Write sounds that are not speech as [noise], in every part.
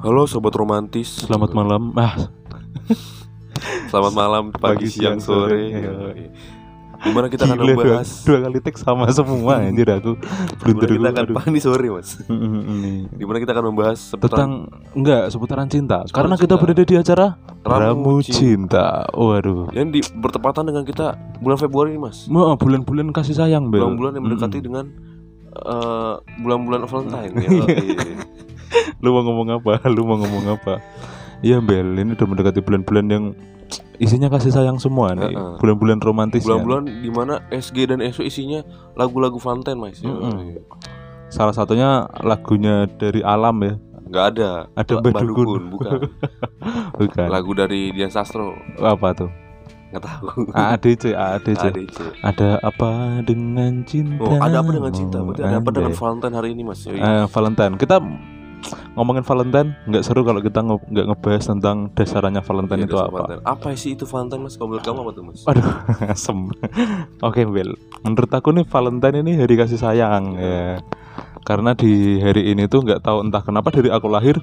Halo sobat romantis. Selamat malam. Ah, Selamat malam, pagi, Pagi, siang, siang, sore. sore. Di mana kita akan gila, dua, membahas dua kali tek sama semua anjir aku. Dulu. kita akan aduh. pagi sore mas [laughs] Mm, mm, mm. Di mana kita akan membahas seputar Tentang enggak seputaran cinta. Karena kita cinta. berada di acara Ramu Ramu Cinta. Waduh. Yang di, bertepatan dengan kita bulan Februari mas Mau bulan-bulan kasih sayang, Bel. Bulan-bulan yang mendekati Mm. dengan eh, Bulan-bulan Valentine [laughs] ya. Iya. Lu mau ngomong apa? [laughs] Lu mau ngomong apa? Iya, Bel. Ini udah mendekati bulan-bulan yang isinya kasih sayang semua nih. Bulan-bulan romantis. ya. Bulan-bulan di mana SG dan SO isinya lagu-lagu Valentine mas ya. Mm-mm. Salah satunya lagunya dari Alam ya. Nggak ada Ada La- Mbak Mbak Dukun. Dukun, Bukan [laughs] Bukan. Lagu dari Dian Sastro Apa tuh? Nggak tahu AADC, AADC. ADC [laughs] Ada apa dengan cinta? Oh, ada apa dengan cinta? Berarti ada apa dengan. Valentine hari ini, Mas? Yoi. Eh, Valentine. Kita ngomongin Valentine nggak seru kalau kita nge- nggak ngebahas tentang dasarannya Iya, Valentine itu dasar apa. Valentine. Apa sih itu Valentine, Mas? Kalau menurut kamu apa tuh, Mas? Aduh, [laughs] asem. Oke, Bel. Menurut aku nih Valentine ini hari kasih sayang ya. Karena di hari ini tuh nggak tahu entah kenapa dari aku lahir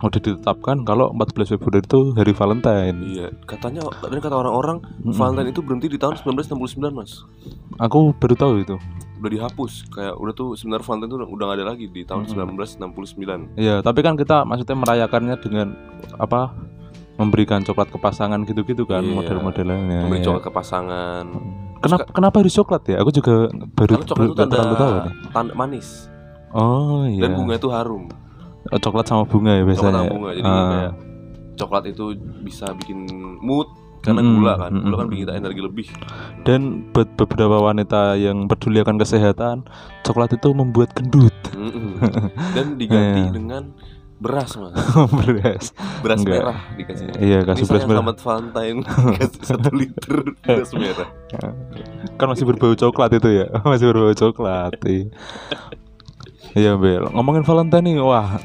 udah ditetapkan kalau 14 Februari itu hari Valentine. Iya, katanya dan kata orang-orang Mm-mm. Valentine itu berhenti di tahun 1969, Mas. Aku baru tahu itu. Udah dihapus. Kayak udah tuh sebenarnya Valentine itu udah, gak ada lagi di tahun Mm-mm. 1969. Iya, tapi kan kita maksudnya merayakannya dengan apa? Memberikan coklat ke pasangan gitu-gitu kan Iya. model-modelannya. Memberi Iya. coklat ke pasangan. Kenapa kenapa harus coklat ya? Aku juga baru Karena coklat itu tanda, tahu nih. tanda manis Oh iya. dan bunga itu harum. Oh, coklat sama bunga ya biasanya. Coklat sama bunga. Jadi Ah. kayak coklat itu bisa bikin mood karena Mm-mm, gula kan. Gula kan mm-mm. bikin kita energi lebih. Dan buat beberapa wanita yang peduli akan kesehatan, coklat itu membuat gendut. Mm-mm. Dan [laughs] diganti Iya. dengan beras, Mas. [laughs] Beras. beras Enggak. merah dikasih. Iya, kasih Ini beras merah. selamat Valentine kasih satu [laughs] liter beras merah. Kan masih berbau coklat itu ya. masih berbau coklat. Iya. Iya, Bel. Ngomongin Valentine nih, wah,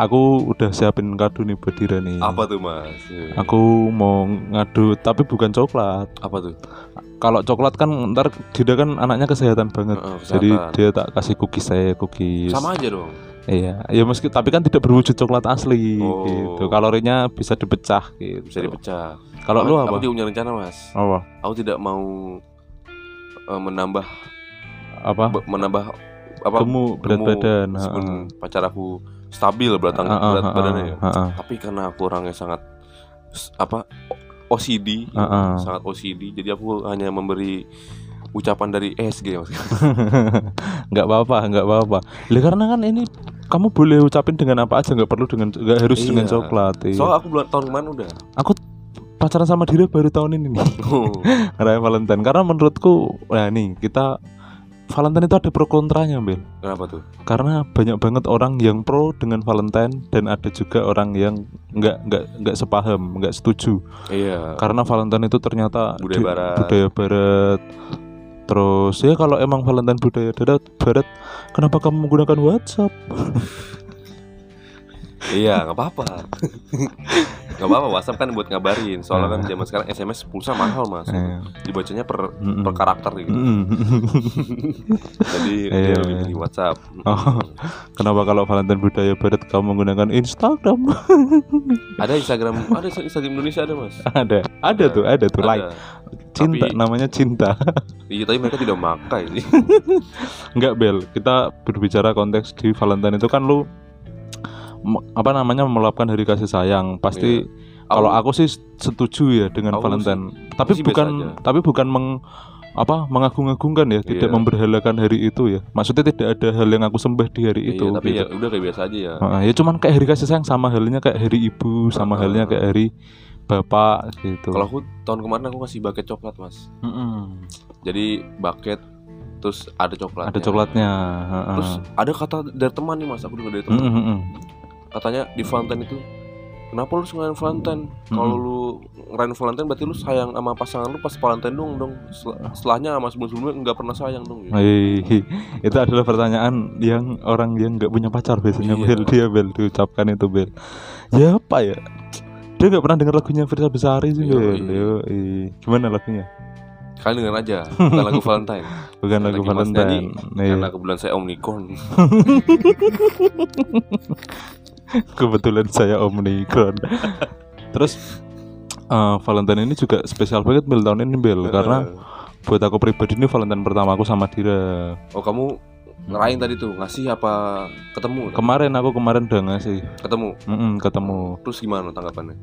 aku udah siapin kado nih buat Dira nih. Apa tuh mas? Aku mau ngadu tapi bukan coklat. Apa tuh? Kalau coklat kan ntar Dira kan anaknya kesehatan banget. Jadi dia tak kasih cookies saya cookies. Sama aja dong. Iya, ya meski tapi kan tidak berwujud coklat asli Oh. gitu. Kalorinya bisa dipecah gitu. Bisa dipecah. Kalau lu apa? Aku punya rencana mas. Apa? Aku tidak mau eh, menambah Apa? menambah apa? Gemuk berat badan. heeh. pacar aku stabil berat, Heeh, berat heeh, badannya ya. heeh. Tapi karena aku orangnya sangat apa OCD, sangat OCD. Jadi aku hanya memberi ucapan dari ESG mas. [laughs] Nggak apa-apa, nggak apa-apa. Lah karena kan ini kamu boleh ucapin dengan apa aja, nggak perlu dengan nggak harus dengan Iya. coklat. Iya. Soalnya aku bulan tahun kemarin udah. Aku pacaran sama Dira baru tahun ini nih. Oh, [laughs] Raya Valentine. Karena menurutku, nah nih kita Valentine itu ada pro kontranya, Bel. Kenapa tuh? karena banyak banget orang yang pro dengan Valentine dan ada juga orang yang nggak nggak nggak sepaham nggak setuju Iya. karena Valentine itu ternyata Budaya barat. budaya barat terus ya kalau emang Valentine budaya barat barat kenapa kamu menggunakan WhatsApp [laughs] Iya, nggak apa-apa. [laughs] Nggak apa-apa. WhatsApp kan buat ngabarin. Soalnya kan zaman sekarang SMS pulsa mahal mas. Eh, Dibacanya per mm-mm. per karakter gitu. Mm. [laughs] Jadi Iya. dia lebih milih WhatsApp. Oh. kenapa kalau Valentine budaya barat kamu menggunakan Instagram [laughs] Ada Instagram, ada Instagram Indonesia ada mas. ada ada tuh ada tuh like cinta Tapi- namanya cinta [laughs] Iya, tapi mereka tidak makai sih. Enggak Bel, kita berbicara konteks di Valentine itu kan lu apa namanya meluapkan hari kasih sayang. Pasti kalau aku sih setuju ya dengan Aku Valentine. Tapi sih biasa bukan tapi bukan meng apa mengagung-agungkan ya, tidak Iya. memberhalakan hari itu ya. Maksudnya tidak ada hal yang aku sembah di hari itu. Iya, tapi gitu. ya udah kayak biasa aja ya. Heeh, ya cuman kayak hari kasih sayang sama halnya kayak hari ibu, sama Heeh. halnya kayak hari bapak gitu. Kalau aku tahun kemarin aku kasih bucket coklat mas. Mm-mm. Jadi bucket terus ada coklat. ada coklatnya. Terus ada kata dari teman nih mas, aku dengar dari teman. Mm-mm. Katanya di Valentine itu Kenapa lu ngerayain Valentine? Kalau Mm-mm. lu ngerayain Valentine berarti lu sayang sama pasangan lu pas Valentine dong dong. Sel- Setelahnya sama sebelum-sebelumnya nggak pernah sayang dong. Gitu. Hei, [laughs] itu adalah pertanyaan yang orang yang nggak punya pacar biasanya Iya. Bel dia Bel diucapkan itu Bel. Ya apa ya? Dia nggak pernah dengar lagunya Firsa Besari sih. Bel. Yoi. Gimana lagunya? Kalian dengar aja, [laughs] bukan lagu Valentine. Bukan lagu Valentine. Iya. Karena kebetulan saya omnicorn. [laughs] [laughs] Kebetulan saya Omnicron. Terus eh, Valentine ini juga spesial banget Bel tahun ini Bel karena buat aku pribadi ini Valentine pertama aku sama Dira. Oh kamu ngerain tadi tuh ngasih apa ketemu? Kemarin aku kemarin udah ngasih ketemu. Mm-mm, ketemu. Terus gimana tanggapannya?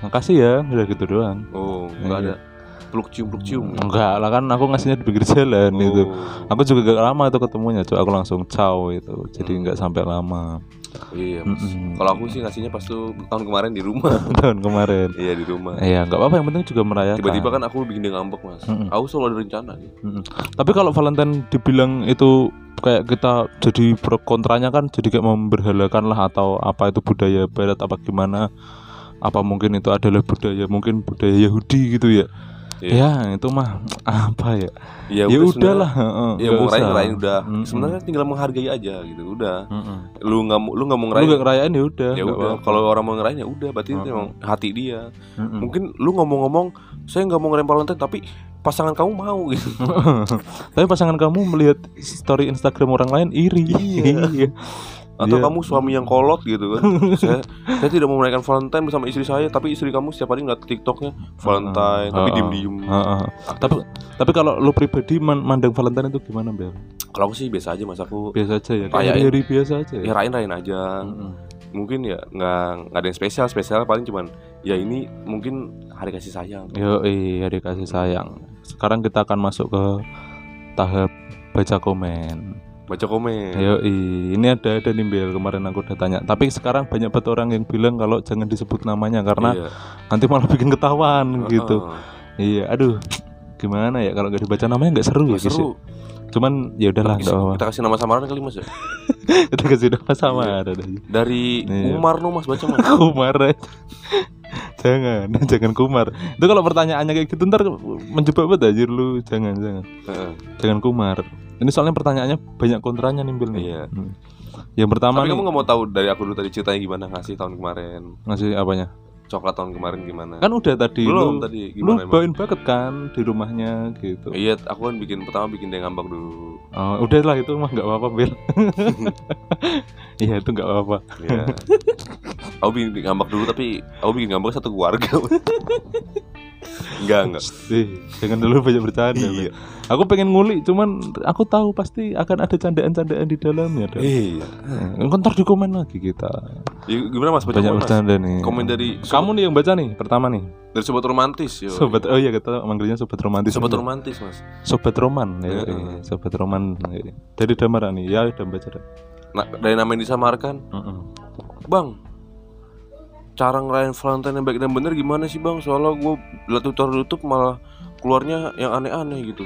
Makasih ya, udah gitu doang. Oh nggak Iya. ada peluk cium peluk cium. Enggak lah kan aku ngasihnya di pinggir jalan itu. Oh, Aku juga gak lama itu ketemunya, cuy. Aku langsung ciao itu. Jadi Hmm. nggak sampai lama iya mas. Mm-mm. Kalau aku sih ngasihnya pas tuh tahun kemarin di rumah. [laughs] tahun kemarin. iya di rumah. Iya, nggak apa-apa yang penting juga merayakan. Tiba-tiba kan aku bikin dia ngambek mas. Mm-mm. Aku selalu ada rencana. Gitu. Mm-mm. Tapi kalau Valentine dibilang itu kayak kita jadi pro kontranya kan jadi kayak memberhalakan lah atau apa itu budaya barat apa gimana apa mungkin itu adalah budaya mungkin budaya Yahudi gitu ya Iya. ya itu mah apa ya Ya, ya udah udahlah Ya mau ngerayain ngerayain udah. Mm-mm. Sebenarnya tinggal menghargai aja gitu. Udah. Mm-mm. Lu nggak mau lu nggak mau lu ngerayain. nggak ngerayain ya udah ya udah. Kalau orang mau ngerayain ya udah. Berarti itu Mm-mm. emang hati dia. Mm-mm. Mungkin lu ngomong-ngomong saya nggak mau ngerayain Valentine tapi pasangan kamu mau gitu. [laughs] tapi pasangan kamu melihat story Instagram orang lain iri Iya. [laughs] Atau Iya. kamu suami yang kolot gitu kan. [laughs] saya saya tidak mau merayakan Valentine bersama istri saya tapi istri kamu setiap hari ngeliat TikToknya Valentine tapi Heeh. diem-diem. Heeh. tapi tapi kalau lu pribadi man- mandang Valentine itu gimana Bel Kalau aku sih biasa aja mas aku biasa aja ya kayak hari-hari biasa aja ya rayain-rayain aja. Mm-mm. Mungkin ya nggak nggak ada yang spesial spesial paling cuman ya ini mungkin hari kasih sayang. Yo, iya dikasih sayang. Sekarang kita akan masuk ke tahap baca komen. Baca komen. Yo, ini ada ada nih Bel kemarin aku udah tanya. Tapi sekarang banyak banget orang yang bilang kalau jangan disebut namanya karena Iya. nanti malah bikin ketahuan gitu. Heeh. Iya, aduh. Gimana ya kalau nggak dibaca namanya nggak seru ya, Nggak guys. seru. ya? Cuman ya udahlah Kita, apa-apa. kita kasih nama samaran kali mas ya. [laughs] Kita kasih nama sama Iya. Dari Iya. Umar no mas baca mas. [laughs] Kumar aja. jangan, [laughs] jangan kumar. Itu kalau pertanyaannya kayak gitu ntar menjebak banget anjir lu. Jangan, jangan. Heeh. Jangan kumar. Ini soalnya pertanyaannya banyak kontranya nih Bil nih. Iya. Hmm. Yang pertama Tapi nih kamu nggak mau tahu dari aku dulu tadi ceritanya gimana ngasih tahun kemarin. ngasih apanya? Coklat tahun kemarin gimana? Kan udah tadi Belum lu, tadi lu gimana emang? bawain banget kan di rumahnya gitu. Iya, aku kan bikin pertama bikin dia ngambek dulu. Oh, udah lah itu mah nggak apa-apa Bil. [laughs] Iya itu nggak apa-apa. Iya. [laughs] aku bikin ngambek dulu tapi aku bikin ngambek satu keluarga. [laughs] enggak, enggak. Eh, jangan dulu banyak bercanda. Iya. Aku pengen ngulik, cuman aku tahu pasti akan ada candaan-candaan di dalamnya. Dan. Iya. Eh, ntar di komen lagi kita. Ya, gimana Mas baca Banyak bercanda nih. Komen dari Kamu nih yang baca nih pertama nih. dari sobat romantis, yo. Sobat oh iya kita manggilnya sobat romantis. sobat romantis, Mas. Sobat roman ya. Heeh. iya. Sobat roman. iya. Dari Damara nih. Ya udah baca dah. Nah, dari nama yang disamarkan, Heeh. Bang. Cara ngerayain Valentine yang baik dan bener gimana sih, Bang? Soalnya gue liat tutorial YouTube malah keluarnya yang aneh-aneh gitu.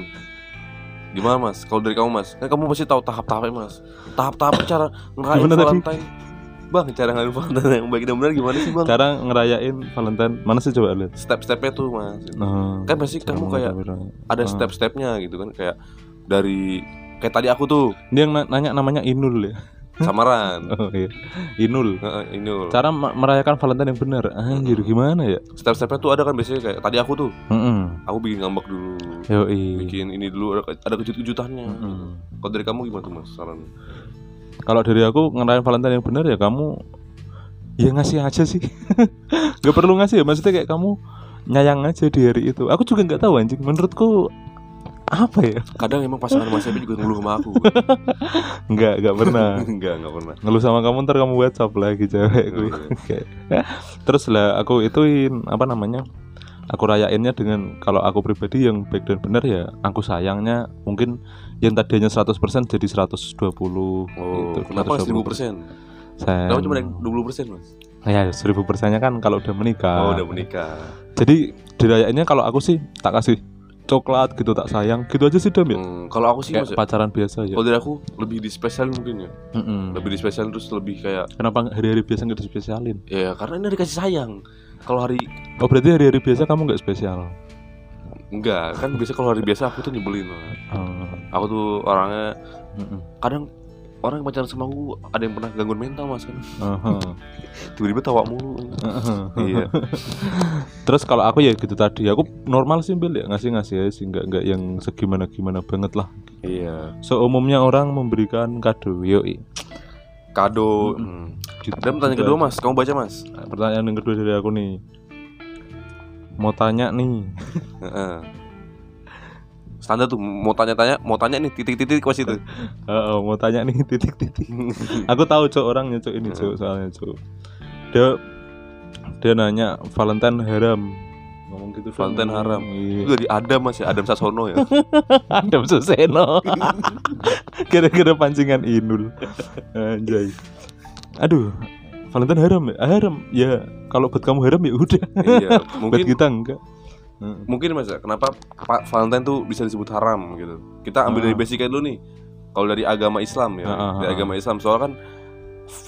Gimana mas? Kalau dari kamu mas, kan kamu pasti tahu tahap-tahapnya mas. Tahap-tahap cara ngerayain? Valentine. Bang, cara ngerayain Valentine yang baik dan bener gimana sih bang? Cara ngerayain Valentine mana sih coba lihat? Step-stepnya tuh mas. Nah, Kan pasti kamu kayak ada Ah. step-stepnya gitu kan kayak dari kayak tadi aku tuh Dia yang na- nanya namanya Inul ya. Samaran. Oh iya. Inul. Heeh, ini loh. Cara merayakan Valentine yang benar. Anjir gimana ya? Step-stepnya tuh ada kan biasanya kayak tadi aku tuh, Heeh. aku bikin ngambek dulu, Yoi. bikin ini dulu ada, ada kejut-kejutannya. Heeh. Kalau dari kamu gimana tuh mas saran? Kalau dari aku ngerayain Valentine yang benar ya kamu ya ngasih aja sih. [laughs] Gak perlu ngasih ya maksudnya kayak kamu nyayang aja di hari itu. Aku juga nggak tahu anjing. Menurutku apa ya? Kadang emang pasangan mas Ebi juga ngeluh sama aku. [laughs] Nggak nggak pernah. [laughs] enggak, enggak pernah. Ngeluh sama kamu ntar kamu WhatsApp lagi cewek gue. [laughs] Kayak, Terus lah aku ituin apa namanya? Aku rayainnya dengan kalau aku pribadi yang baik dan benar ya aku sayangnya mungkin yang tadinya 100% jadi 120 Oh, gitu. kenapa 120%. seribu persen? Sayang. Kenapa cuma naik dua puluh persen mas? Ya, seribu persennya kan kalau udah menikah. Oh, udah menikah. Jadi dirayainnya kalau aku sih tak kasih coklat gitu tak sayang gitu aja sih dam ya. Hmm, kalau aku sih Kayak ya, pacaran biasa ya. kalau dari aku lebih dispesialin mungkin ya. Mm-mm. Lebih dispesialin terus lebih kayak Kenapa hari-hari biasa nggak dispesialin? ya karena ini dikasih sayang. Kalau hari Oh berarti hari-hari biasa kamu nggak spesial? enggak kan biasa kalau hari biasa aku tuh nyebelin mas. Oh. Aku tuh orangnya mm-mm. kadang orang yang pacaran sama aku ada yang pernah gangguan mental mas kan [laughs] tiba-tiba tawa mulu iya [laughs] Terus kalau aku ya gitu tadi, aku normal sih Bel ya ngasih-ngasih aja sih, nggak nggak yang segimana-gimana banget lah. iya Seumumnya orang memberikan kado, yoi. kado. Hmm. Gitu. Dan pertanyaan kedua mas, kamu baca mas. Pertanyaan yang kedua dari aku nih. Mau tanya nih. Standar tuh mau tanya-tanya, mau tanya nih titik-titik pas itu. [laughs] Heeh, mau tanya nih [laughs] titik-titik. [laughs] aku tahu cok orangnya cok ini cok soalnya cok. Dia dia nanya Valentine haram. Ngomong gitu dong. Valentine haram. Iya. Itu dari Adam mas ya, Adam Sasono ya. Adam Suseno. Kira-kira pancingan Inul. Anjay. Aduh, Valentine haram ya? Haram. Ya, kalau buat kamu haram ya udah. iya, buat mungkin kita enggak. Heeh. mungkin mas ya, kenapa Pak Valentine tuh bisa disebut haram gitu. Kita ambil dari Ah. basicnya dulu nih. Kalau dari agama Islam ya, ah, dari agama Islam soalnya kan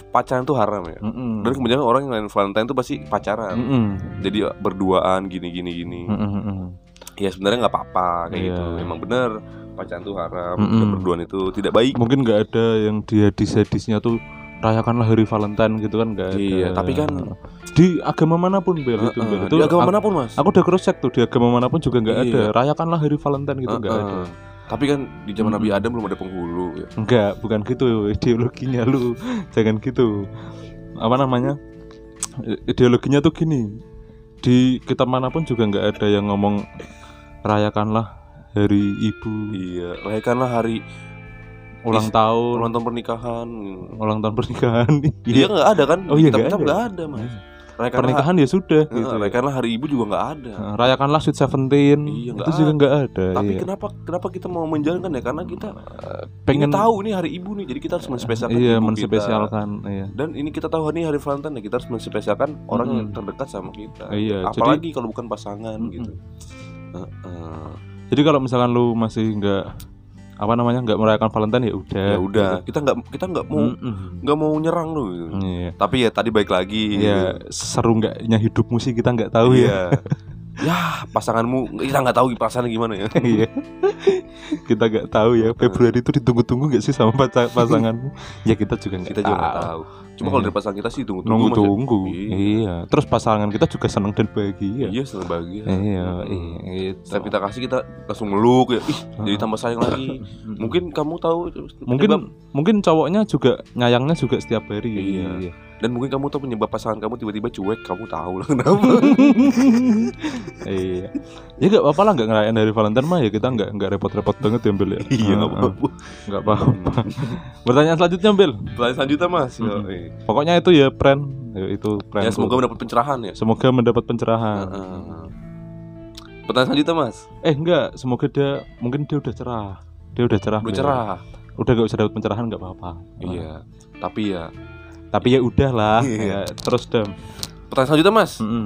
pacaran tuh haram ya. Mm-mm. Dan kemudian orang yang lain Valentine tuh pasti pacaran. Mm-mm. Jadi berduaan gini gini gini. Mm-mm, mm-mm. Ya sebenarnya nggak apa-apa kayak Iya. gitu. Emang bener pacaran tuh haram. Mm-mm. Dan berduaan itu tidak baik. Mungkin nggak ada yang di hadis-hadisnya tuh rayakanlah hari Valentine gitu kan nggak ada. Iya, tapi kan- di agama mana pun bel itu, Heeh, Bel. Itu di agama aku- mana pun mas. Aku udah cross check tuh di agama mana pun juga nggak ada. Iya. Rayakanlah hari Valentine gitu nggak Heeh. ada. Tapi kan di zaman Mm-mm. Nabi Adam belum ada penghulu. Ya. Enggak, bukan gitu ideologinya lu. [laughs] Jangan gitu. Apa namanya? Ideologinya tuh gini. Di kitab mana pun juga nggak ada yang ngomong rayakanlah hari ibu, Iya, rayakanlah hari ulang tahun, ulang tahun pernikahan. ulang tahun pernikahan. [laughs] Iya nggak ada kan? Oh iya, nggak ada. ada mas. Rayakanlah, Pernikahan ya sudah Heeh, gitu. rayakanlah hari ibu juga nggak ada. Nah, Rayakanlah Sweet Seventeen Iya, itu juga ada. nggak ada. Tapi iya. kenapa kenapa kita mau menjalankan ya? Karena kita pengen pengen tahu ini hari ibu nih, jadi kita harus menspesialkan iya menspesialkan iya. kita. Dan ini kita tahu nih hari Valentine, ya kita harus menspesialkan orang yang terdekat sama kita. Iya, Apalagi kalau bukan pasangan Mm-mm. gitu. Heeh. Jadi kalau misalkan lu masih nggak apa namanya nggak merayakan Valentine ya udah. ya udah, kita nggak kita nggak mau nggak mau nyerang gitu. Iya. Tapi ya tadi baik lagi. Iya, seru nggaknya hidupmu sih kita nggak tahu ya. Iya. ya pasanganmu kita nggak tahu perasaannya gimana ya. [laughs] Iya. kita nggak tahu ya Februari itu ditunggu-tunggu nggak sih sama pasanganmu? [laughs] ya kita juga nggak kita juga nggak tahu. Cuma Iya. kalau dari pasangan kita sih tunggu tunggu. Nunggu-tunggu. Iya. Iya. Terus pasangan kita juga senang dan bahagia. Iya senang bahagia. Iya, Hmm. iya, gitu. Setiap kita kasih kita langsung meluk ya. Ih, jadi tambah sayang lagi. [laughs] Mungkin kamu tahu mungkin mungkin cowoknya juga nyayangnya juga setiap hari Iya. Dan mungkin kamu tahu penyebab pasangan kamu tiba-tiba cuek, kamu tahu lah kenapa. [laughs] iya ya nggak apa-apa lah nggak ngerayain dari Valentine mah ya kita nggak nggak repot-repot banget ya Bel ya [laughs] iya, nggak Heeh, apa-apa. nggak apa-apa [laughs] pertanyaan selanjutnya Bel Pertanyaan selanjutnya Mas. Mm-mm. Yoi. pokoknya itu ya pren ya, itu pren Ya semoga mendapat pencerahan ya. semoga mendapat pencerahan Heeh. Pertanyaan selanjutnya Mas. eh enggak semoga dia mungkin dia udah cerah dia udah cerah Udah Bel. cerah. udah gak usah dapat pencerahan nggak apa-apa Iya. Tapi ya. Tapi ya udah lah Iya. ya, terus deh Pertanyaan selanjutnya Mas. Mm-mm.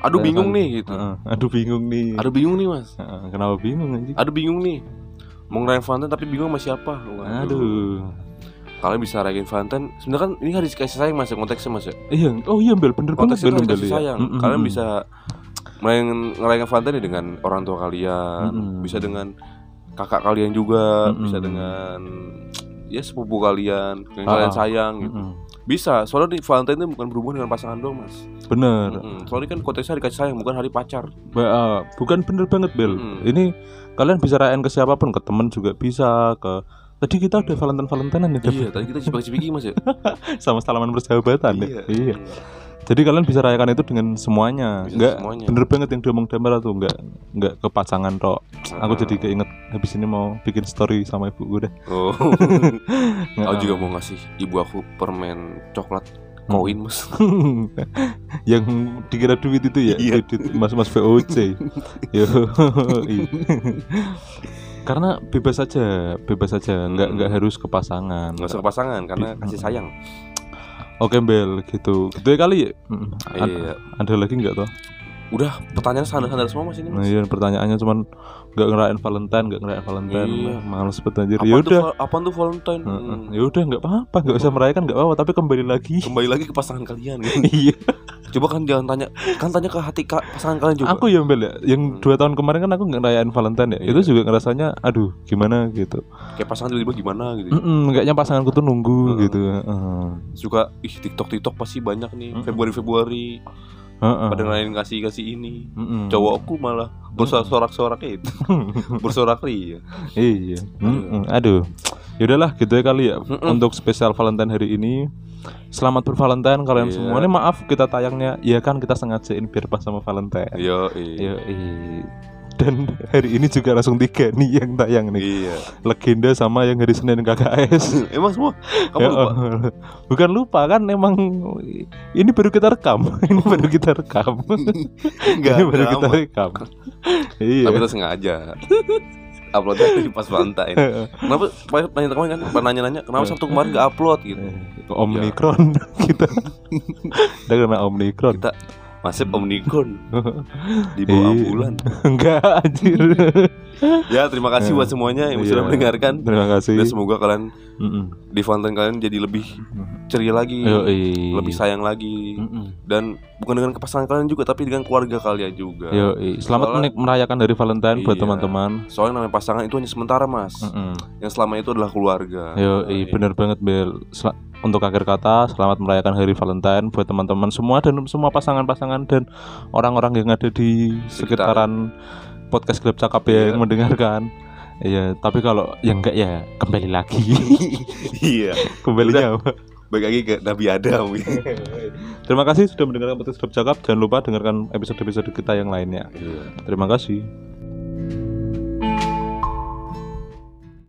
Aduh Pertanyaan bingung nih gitu. Heeh, aduh bingung nih Aduh bingung nih Mas. Heeh, kenapa bingung anjing Aduh bingung nih. Mau ngerayain Valentine tapi bingung sama siapa. Waduh. aduh Kalian bisa rayain Valentine. Sebenarnya kan ini hari kasih sayang Mas ya konteksnya Mas ya. Iya, oh iya Bel, bener banget Konteksnya Bel, hari Bel, kasih ya. sayang. Mm-mm, Kalian mm-mm. bisa main ngerayain Valentine ya dengan orang tua kalian, Mm-mm. bisa dengan kakak kalian juga, Mm-mm. bisa dengan ya sepupu kalian yang Ah, kalian ah. sayang gitu. Mm-mm. Bisa, soalnya di Valentine itu bukan berhubungan dengan pasangan doang, Mas. Bener. Mm-mm. Soalnya kan konteksnya hari kasih sayang, bukan hari pacar. Ba- ah, bukan bener banget Bel. Mm. Ini kalian bisa rayain ke siapa pun, ke temen juga bisa, ke Tadi kita udah Valentine Valentinean ya. Iya, tadi kita cipaki-cipiki, Mas ya. [laughs] sama salaman persahabatan ya. Iya. Jadi kalian bisa rayakan itu dengan semuanya. Bisa Enggak semuanya. bener banget yang diomong Damar tuh, enggak enggak ke pasangan tok. Aku Ah. jadi keinget habis ini mau bikin story sama ibu gue deh. Oh. [laughs] Aku juga mau ngasih ibu aku permen coklat koin, Mas. [laughs] yang dikira duit itu ya Iya. duit mas-mas VOC [laughs] yo karena bebas saja bebas saja nggak Hmm. nggak harus ke pasangan Nggak usah ke pasangan karena kasih sayang. Oke bel gitu. Gitu ya? Kali ya Iya. ada lagi nggak toh Udah pertanyaan standar-standar semua Mas ini, nah, Mas. iya pertanyaannya cuman nggak ngerayain Valentine nggak ngerayain Valentine Iya. males banget anjir ya udah apaan tuh Valentine? Hmm. ya udah nggak apa-apa nggak usah merayakan nggak apa-apa tapi kembali lagi Kembali lagi ke pasangan kalian. gitu. [laughs] iya Coba kan jangan tanya, kan tanya ke hati ka- pasangan kalian juga. Aku ya Bel ya, yang Hmm. dua tahun kemarin kan aku nggak ngerayain Valentine ya. Iya. Itu juga ngerasanya, aduh gimana gitu. Kayak pasangan tiba-tiba gimana gitu. Mm-mm, kayaknya pasanganku tuh nunggu Heeh. gitu. Heeh. Suka ih TikTok TikTok pasti banyak nih. Februari Februari Heeh. pada ngelain kasih kasih ini. Mm-mm. Cowokku malah bersorak-sorak itu. [laughs] Bersorak ria. Iya. Mm-mm. Aduh. Ya udahlah gitu ya kali ya Mm-mm. untuk spesial Valentine hari ini. Selamat bervalentine kalian Iya. semua. Ini maaf kita tayangnya ya kan kita sengajain biar pas sama Valentine. Yo, Yo, Dan hari ini juga langsung tiga nih yang tayang nih. Iya. Legenda sama yang hari Senin KKS. [laughs] Emang semua? Kamu Ya lupa? [laughs] Bukan lupa kan emang ini baru kita rekam. [laughs] ini baru kita rekam. Enggak, ini baru kita rekam. iya. Tapi itu sengaja. Uploadnya di pas Valentine. Kenapa banyak nanya kemarin kan pernah nanya-nanya kenapa Sabtu kemarin nggak upload gitu. Eh, Omikron kita. Kita kena Omikron. Kita masih Omnicron [laughs] di bawah Iya. ambulan. [laughs] Enggak anjir. [laughs] Ya, terima kasih buat semuanya yang sudah Iya. mendengarkan. Terima kasih. Dan semoga kalian Mm-mm. di Valentine kalian jadi lebih ceria lagi, Yoi. lebih sayang lagi. Mm-mm. Dan bukan dengan pasangan kalian juga tapi dengan keluarga kalian juga. Yoi. Selamat Soalnya- merayakan hari Valentine buat Iya. teman-teman. Soalnya namanya pasangan itu hanya sementara, Mas. Mm-mm. Yang selama itu adalah keluarga. Yoi, Iya. bener banget Bel. Sel- untuk akhir kata, selamat merayakan hari Valentine buat teman-teman semua dan semua pasangan-pasangan dan orang-orang yang ada di sekitaran podcast Gelap Cakap ya Iya. yang mendengarkan. Iya, tapi kalau yang enggak ya kembali lagi. [laughs] iya. Kembalinya apa? Baik lagi ke Nabi Adam. [laughs] Terima kasih sudah mendengarkan podcast Gelap Cakap. Jangan lupa dengarkan episode-episode kita yang lainnya. Iya. Terima kasih.